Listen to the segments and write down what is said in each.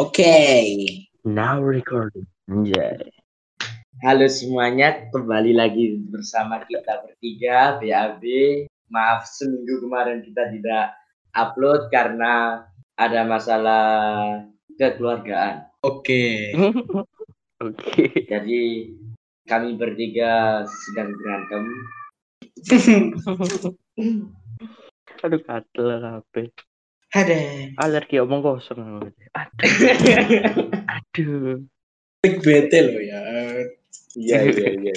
Oke. Now recording. Anjay. Halo semuanya, kembali lagi bersama kita bertiga BAB. Maaf seminggu kemarin kita tidak upload karena ada masalah kekeluargaan. Oke. Oke. Jadi kami bertiga sedang berantem. Aduh katel kabeh. Ada. Alergi omong kosong. Aduh. Aduh. bete loh ya. Iya iya iya.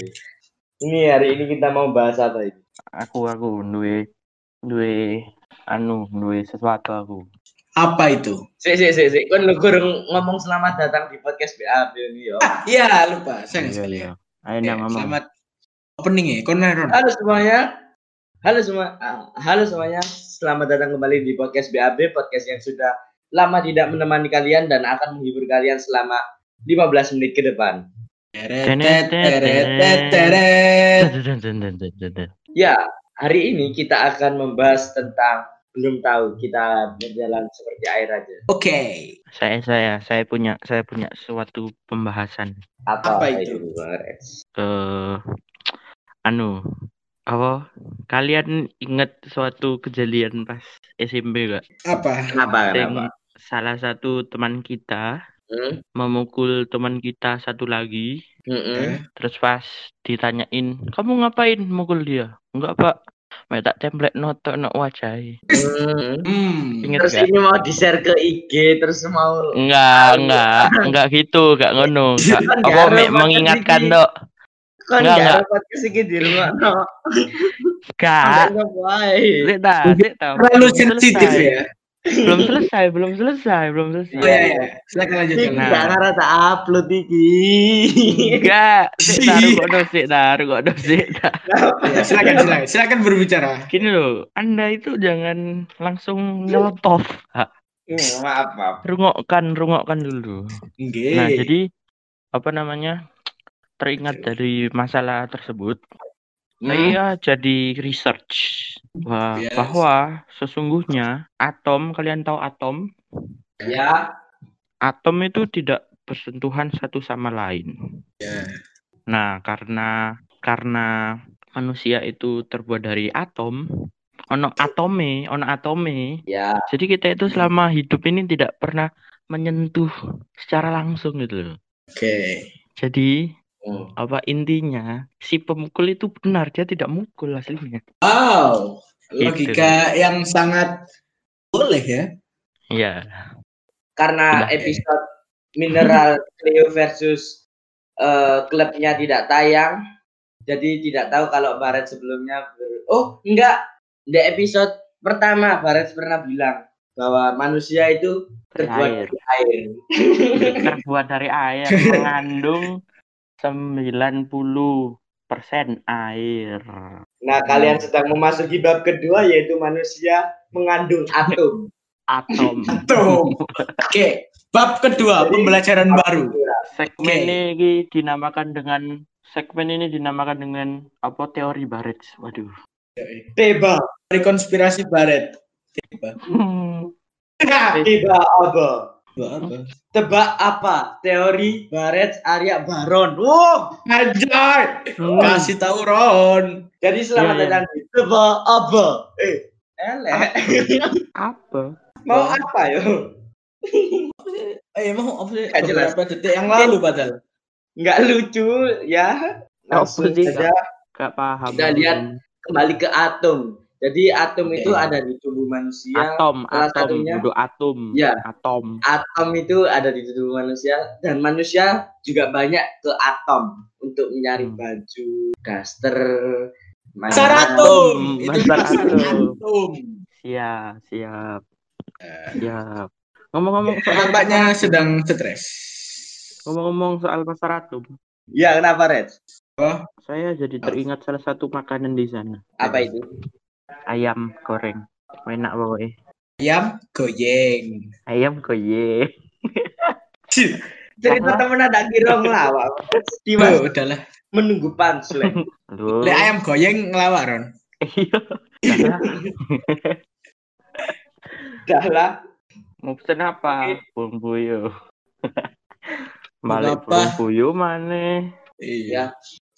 Ini hari ini kita mau bahas apa ini? Aku aku duwe duwe anu duwe sesuatu aku. Apa itu? Sik sik sik sik. Kon lu kurang ngomong selamat datang di podcast BAB ini yo. Ah, iya lupa. Sayang Iya, sekali ya. Ayo ngomong. Selamat opening ya. Kon. Halo semuanya. Halo semua. ah, Halo semuanya. Selamat datang kembali di podcast BAB, podcast yang sudah lama tidak menemani kalian dan akan menghibur kalian selama 15 menit ke depan. Teret, teret, teret, teret. Ya, hari ini kita akan membahas tentang belum tahu kita berjalan seperti air aja. Oke. Saya saya saya punya saya punya suatu pembahasan Apa, Apa itu? Eh anu apa kalian ingat suatu kejadian pas SMP gak? Apa? Kenapa? Kenapa? salah satu teman kita Hmm? memukul teman kita satu lagi Mm-mm. terus pas ditanyain kamu ngapain mukul dia enggak pak Mek tak template noto no wajah Hmm. Hmm. inget Terus gak? ini mau di-share ke IG terus mau enggak enggak enggak gitu enggak ngono enggak apa mengingatkan dok kan Enggak, nggak enggak. dapat ke sini di rumah no. enggak. Sik ta, sik ta. Terlalu Belum sensitif selesai. ya. belum selesai belum selesai belum selesai Oh iya iya. Silakan lanjutkan. Nah. nggak ngarah tak upload iki. enggak sik ta kok do sik ta kok do sik ta Ya, silakan silakan. Silakan berbicara. gini loh anda itu jangan langsung nyelotov Hmm, maaf maaf. rungokkan rungokkan dulu Nggih. Nah, jadi apa namanya? Teringat dari masalah tersebut, Hmm. saya jadi research wah, Yes. bahwa sesungguhnya atom, kalian tahu atom? Ya. Atom itu tidak bersentuhan satu sama lain. Ya. Nah, karena karena manusia itu terbuat dari atom, ono atome, ono atome. Ya. Jadi kita itu selama hidup ini tidak pernah menyentuh secara langsung gitu loh. Oke. Jadi Hmm. apa intinya si pemukul itu benar dia tidak mukul aslinya Wow. Gitu. Logika yang sangat boleh ya. iya Karena Tidak. episode Mineral Cleo versus eh, klubnya tidak tayang, jadi tidak tahu kalau Baret sebelumnya ber- oh enggak di episode pertama Baret pernah bilang bahwa manusia itu terbuat Air. dari air. terbuat dari air mengandung 90 persen air Nah, kalian sedang memasuki bab kedua yaitu manusia mengandung atom. atom Atom. Oke. Bab kedua, pembelajaran baru. segmen Oke. ini dinamakan dengan segmen ini dinamakan dengan apa teori Barets waduh Teba, Dari konspirasi baret. Tiba. teba apa? Apa? Tebak apa? Teori Barets Arya Baron. Wow. Anjay. Hmm. Kasih tahu Ron. Jadi selamat Iya, iya. datang di Tebak apa? Eh, elek. apa Mau apa yo? Eh, mau apa sih? Beberapa detik yang lalu padahal. Nggak lucu ya. Langsung saja gak paham Kita lihat kembali ke atom. Jadi atom itu Oke. ada di tubuh manusia. atom salah atom satunya- duduk atom Ya. atom atom itu ada di tubuh manusia dan manusia juga banyak ke atom untuk mencari Hmm. baju, daster. Dasar atom. Itu dasar atom. atom. siap siap Eh, siap ngomong-ngomong soal Tampaknya sedang stres. ngomong-ngomong soal pasar atom Ya kenapa Red? Oh, saya jadi teringat salah satu makanan di sana Apa itu? Ayam goreng enak pokoknya ayam goyeng. ayam koye Cerita temen ada kira ngelawak. Dimas Oh, udahlah. menunggu punchline. Le ayam goyeng ngelawak Ron. Iya. Karena Dah lah. mau pesen apa? Bumbu yo. Balik apa? buyu mana? Iya.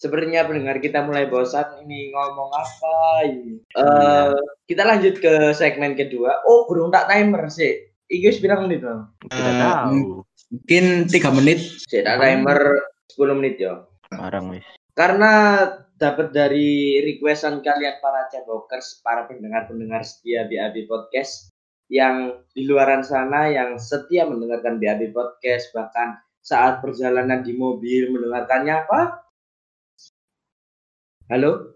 Sepertinya pendengar kita mulai bosan ini ngomong apa ini. Eh, Iya. kita lanjut ke segmen kedua. Oh, burung tak timer sih. Iki wis pirang menit, Bang? Tidak Eh, tahu. Mungkin tiga menit. Sik tak timer 10 menit ya. Barang wis. Karena dapat dari requestan kalian para cebokers, para pendengar-pendengar setia BAB Podcast yang di luaran sana yang setia mendengarkan BAB Podcast bahkan saat perjalanan di mobil mendengarkannya apa? Halo?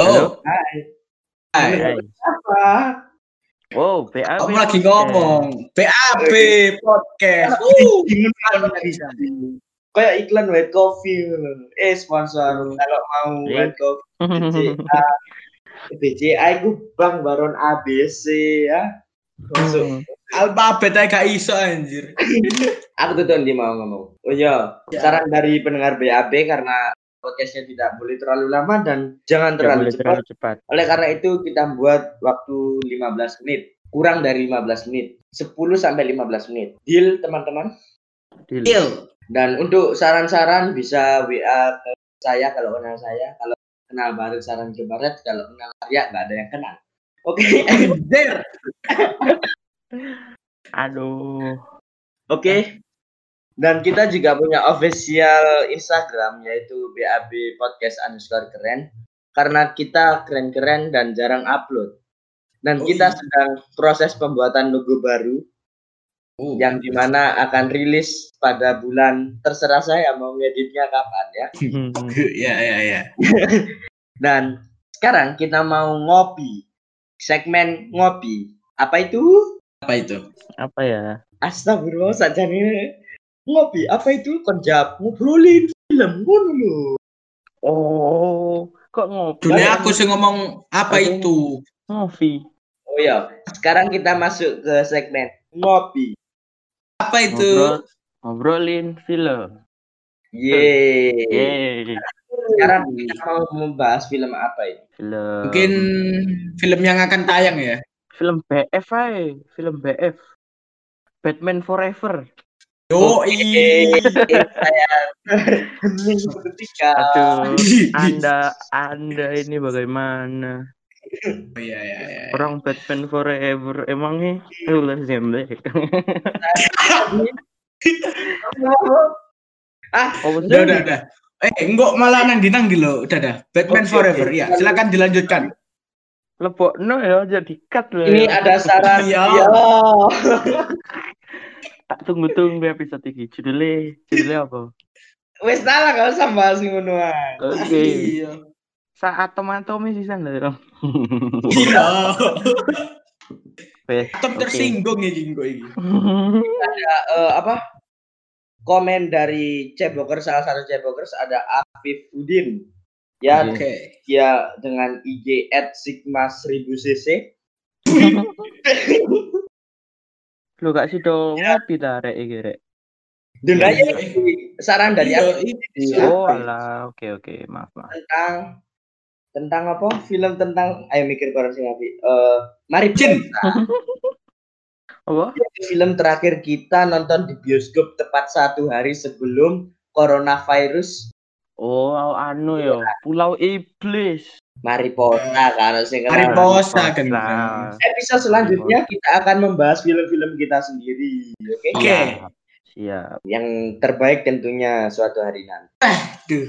Oh, Hai. hai. Hai. Apa? Wow, BAB. Kamu lagi podcast. ngomong BAB podcast. Uh, Kayak iklan white coffee. Eh sponsor kalau mau white coffee BCA itu Bang Baron ABC ya. Masuk. alfabet aja gak iso anjir. Aku tuh dia mau ngomong. Oh iya, Ya. saran dari pendengar BAB karena podcastnya tidak boleh terlalu lama dan jangan terlalu boleh cepat. terlalu cepat. Oleh karena itu kita buat waktu 15 menit, kurang dari 15 menit, 10 sampai 15 menit. Deal teman-teman. Deal. Deal. Dan untuk saran-saran bisa WA ke saya kalau kenal saya, kalau kenal Barat saran ke Barat, kalau kenal Arya nggak ada yang kenal. Oke, Anjir. Aduh. oke. Dan kita juga punya official Instagram yaitu BAB Podcast underscore keren. Karena kita keren-keren dan jarang upload. Dan Oh, kita iya. sedang proses pembuatan logo baru Oh. yang di mana akan rilis pada bulan terserah saya mau ngeditnya kapan ya. Ya ya ya. Dan sekarang kita mau ngopi. Segmen ngopi. Apa itu? Apa itu? Apa ya? Astagfirullah saja nih. Ngopi. Apa itu? Konjak ngobrolin film ngono lho. Oh, kok ngopi? Dunia aku sih ngomong apa Ada- itu? Ngopi. Oh ya, sekarang kita masuk ke segmen ngopi. Apa itu? Ngobrol, ngobrolin film. Yeay. Yeay. Sekarang kita mau membahas film apa ini? Film. Mungkin film yang akan tayang ya. film BF aja, film BF. Batman Forever. Yo Oke, saya hening Aduh, Anda Anda ini bagaimana? Oh, iya iya iya. Orang Batman Forever emangnya ulah zemblek. ah Oh, Udah udah udah. Eh, enggak malah nang dinang lo. Udah dah. Batman Oke, Forever oke. ya. Silakan dilanjutkan. Lepok no ya jadi cut loh. ini ya. ada saran Iya. ya. tak tunggu-tunggu episode ini. Judulnya judulnya apa? Wes salah gak usah bahas ngono. Oke. Iya. Saat atom-atomnya sih sana dong. Iya. Atom oke. tersinggung ya jinggo ini. Ada eh, apa? Komen dari Cebokers salah satu Cebokers ada Afif Udin. Ya, Oke. Oke. dia dengan IG @sigma 1000cc. Lu gak sih dong ngopi ta rek iki rek. Iya, iya. saran dari Iya, Afif itu. Oh alah, oke oke, maaf maaf. tentang tentang apa? Film tentang ayo mikir korang sih Afif. Eh, Mari Jin. Apa? film terakhir kita nonton di bioskop tepat satu hari sebelum coronavirus Oh, anu yo, Pulau Iblis. Mariposa kan sing Mariposa kan. Nah, Episode selanjutnya kita akan membahas film-film kita sendiri, oke? Oke. siap. Siap. Yang terbaik tentunya suatu hari nanti. Aduh.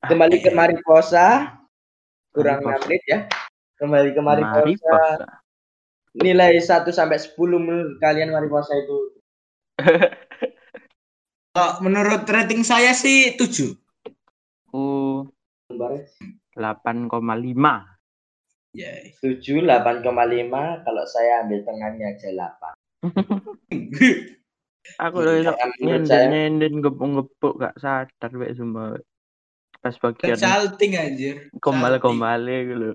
Kembali ke Mariposa, kurang Mariposa. 6 menit ya. Kembali ke Mariposa. Mariposa. Nilai 1 sampai 10 menurut kalian Mariposa itu Kalau menurut rating saya sih 7. Uh, Kemarin 8,5. Ya. 7 8,5 kalau saya ambil tengahnya aja 8. Aku Iya, menurut saya. nyenden-nyenden gepuk-gepuk gak sadar wek semua. Pas bagian Salting anjir. kembali-kembali gitu.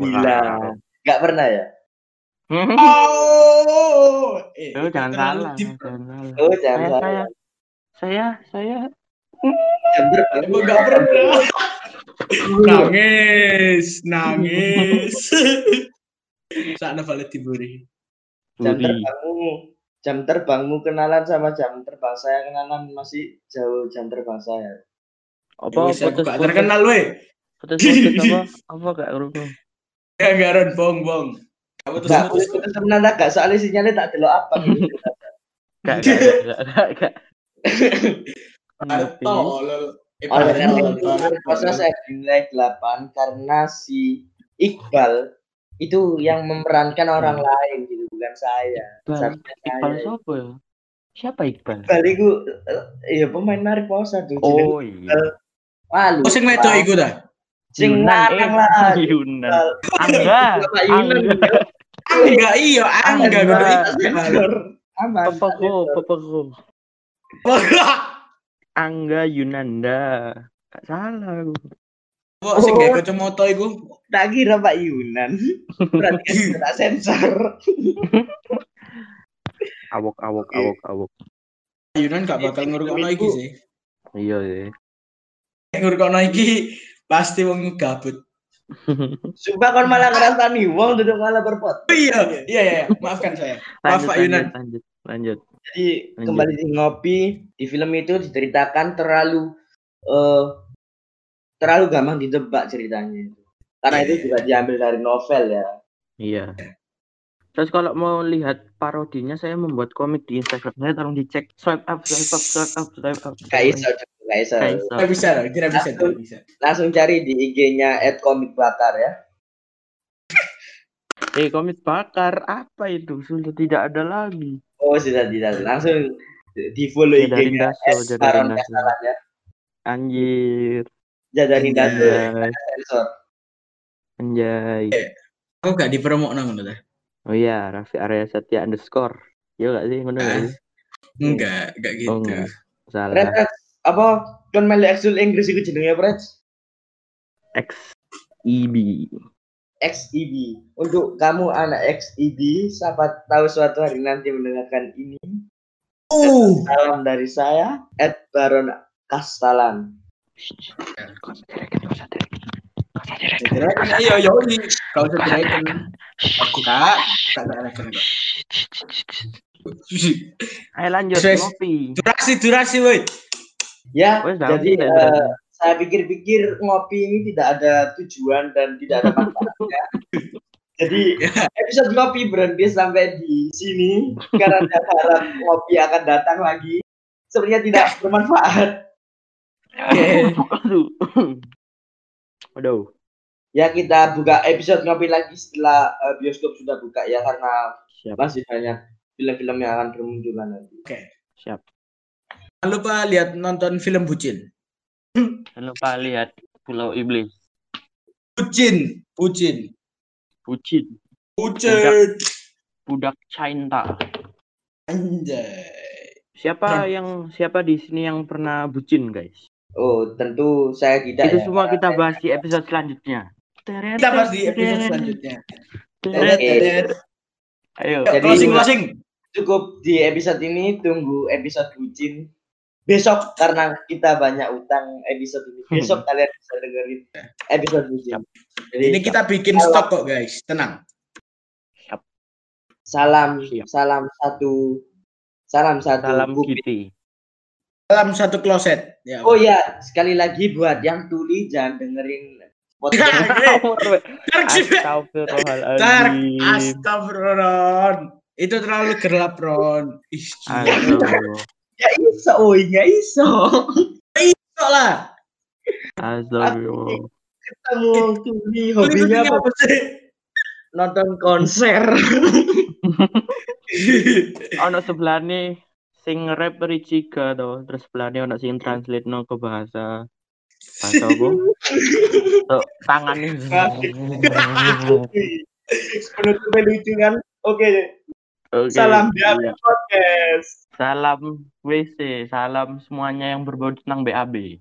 Gila. Gak pernah ya? Oh. Eh, Oh, jangan salah, deep. jangan salah. Oh, Saya, jangan saya, saya, saya, Jember, Emang gak pernah. nangis, nangis. Saat nafale diburi. Jember Budi. kamu. jam terbangmu kenalan sama jam terbang saya kenalan masih jauh jam terbang saya. Apa Wis, aku foto gak terkenal we. foto apa? Apa gak ngerti? Ya garan bong bong. Kamu terus Enggak, terus. putus temenan gak soalnya sinyalnya tak delok apa. gitu. Gak gak gak gak gak. Eh, Oleh karena itu dinilai 8 karena si Iqbal itu yang memerankan orang lain gitu bukan saya. Iqbal, siapa ya? Siapa Iqbal? Iqbal itu eh, iya pemain Mariposa tuh. Oh iya. Malu. Oh sing wedok iku ta? Sing Yunan, lanang eh, lah. Yunan. Angga. Angga. Angga iya, angga Angga. kudu Sensor. Aman. Angga Yunanda. Gak salah aku. Kok sing gawe kacamata iku? Tak kira Pak Yunan. Berarti kan kena sensor. Awok awok awok awok. Yunan gak bakal ngurukno iki sih. Iya ya. Ngurukno iki pasti wong gabut. Sumpah kon malah ngerasani wong duduk malah berpot. Oh iya, iya iya, maafkan saya. Maaf Lanjut Pak lanjut Yunan. lanjut lanjut. Jadi Lanjut. kembali di ngopi di film itu diceritakan terlalu eh terlalu gampang ditebak ceritanya itu. Karena itu juga diambil dari novel ya. Iya. Terus kalau mau lihat parodinya saya membuat komik di Instagram saya tolong dicek swipe up swipe up swipe up swipe up. Gak iso, gak iso. Gak iso. Tidak bisa, tidak bisa, tidak bisa. Langsung cari di IG-nya @komikbakar ya. Eh komik bakar apa itu sudah tidak ada lagi. Oh, sudah tidak. Langsung di follow IG-nya Baron ya. Anjir, Jadarin Daso anjay, sensor. anjay. Kok gak dipromokno ngono ta? Oh iya, Raffi Arya Satya underscore. Iya gak sih, ngono gak Ah. sih? Enggak, enggak gitu. Oh enggak, Red, salah. Red, apa kon melu eksul Inggris iku jenenge apa? X EB. XEB. Untuk kamu anak XEB, siapa tahu suatu hari nanti mendengarkan ini. Uh, Salam dari saya, Ed Baron Kastalan. Iya, iya. Kau direken. Aku tak reken kok. Ayo lanjut ngopi. Durasi, durasi, woi. Ya, jadi eh. Saya pikir-pikir ngopi ini tidak ada tujuan dan tidak ada manfaatnya. Jadi episode ngopi berhenti sampai di sini karena saya harap ngopi akan datang lagi. Sebenarnya tidak bermanfaat. Oke. Aduh. Aduh. Ya kita buka episode ngopi lagi setelah eh, bioskop sudah buka ya karena Siap, masih banyak film-film yang akan bermunculan nanti. siap. Jangan lupa lihat nonton film Bucin. Jangan lupa lihat Pulau Iblis. Bucin, Bucin. Bucin. Bucin. Budak Cinta. Anjay. Siapa yang siapa di sini yang pernah bucin, guys? Oh tentu saya tidak. Itu ya. semua kita bahas di episode selanjutnya. Kita bahas di episode selanjutnya. Oke. Ayo. Jadi- Closing, closing. Cukup di episode ini tunggu episode bucin besok karena kita banyak utang episode ini. Besok kalian bisa dengerin episode bucin. Jadi Ini kita bikin stok kok, guys. Tenang. salam Siap. salam satu salam satu Salam. Kitty. Dalam satu kloset. Ya. Oh ya, sekali lagi buat yang tuli jangan dengerin podcast. Sih, Be. Dark. Astagfirullahaladzim. Astagfirullah. Itu terlalu gelap, Ron. Ih, ya iso, oh ya iso. Kok lah. Astagfirullah. Ketemu tuli hobinya apa? apa sih? Nonton konser. Ono sebelah nih sing rap Richiga to, terus sebelahnya ono sing translate no ke bahasa bahasa apa? Tuh, tangan nih. Penutupnya lucu kan? Oke, Oke, salam BAB iya. podcast. Salam WC, salam semuanya yang berbau tentang BAB.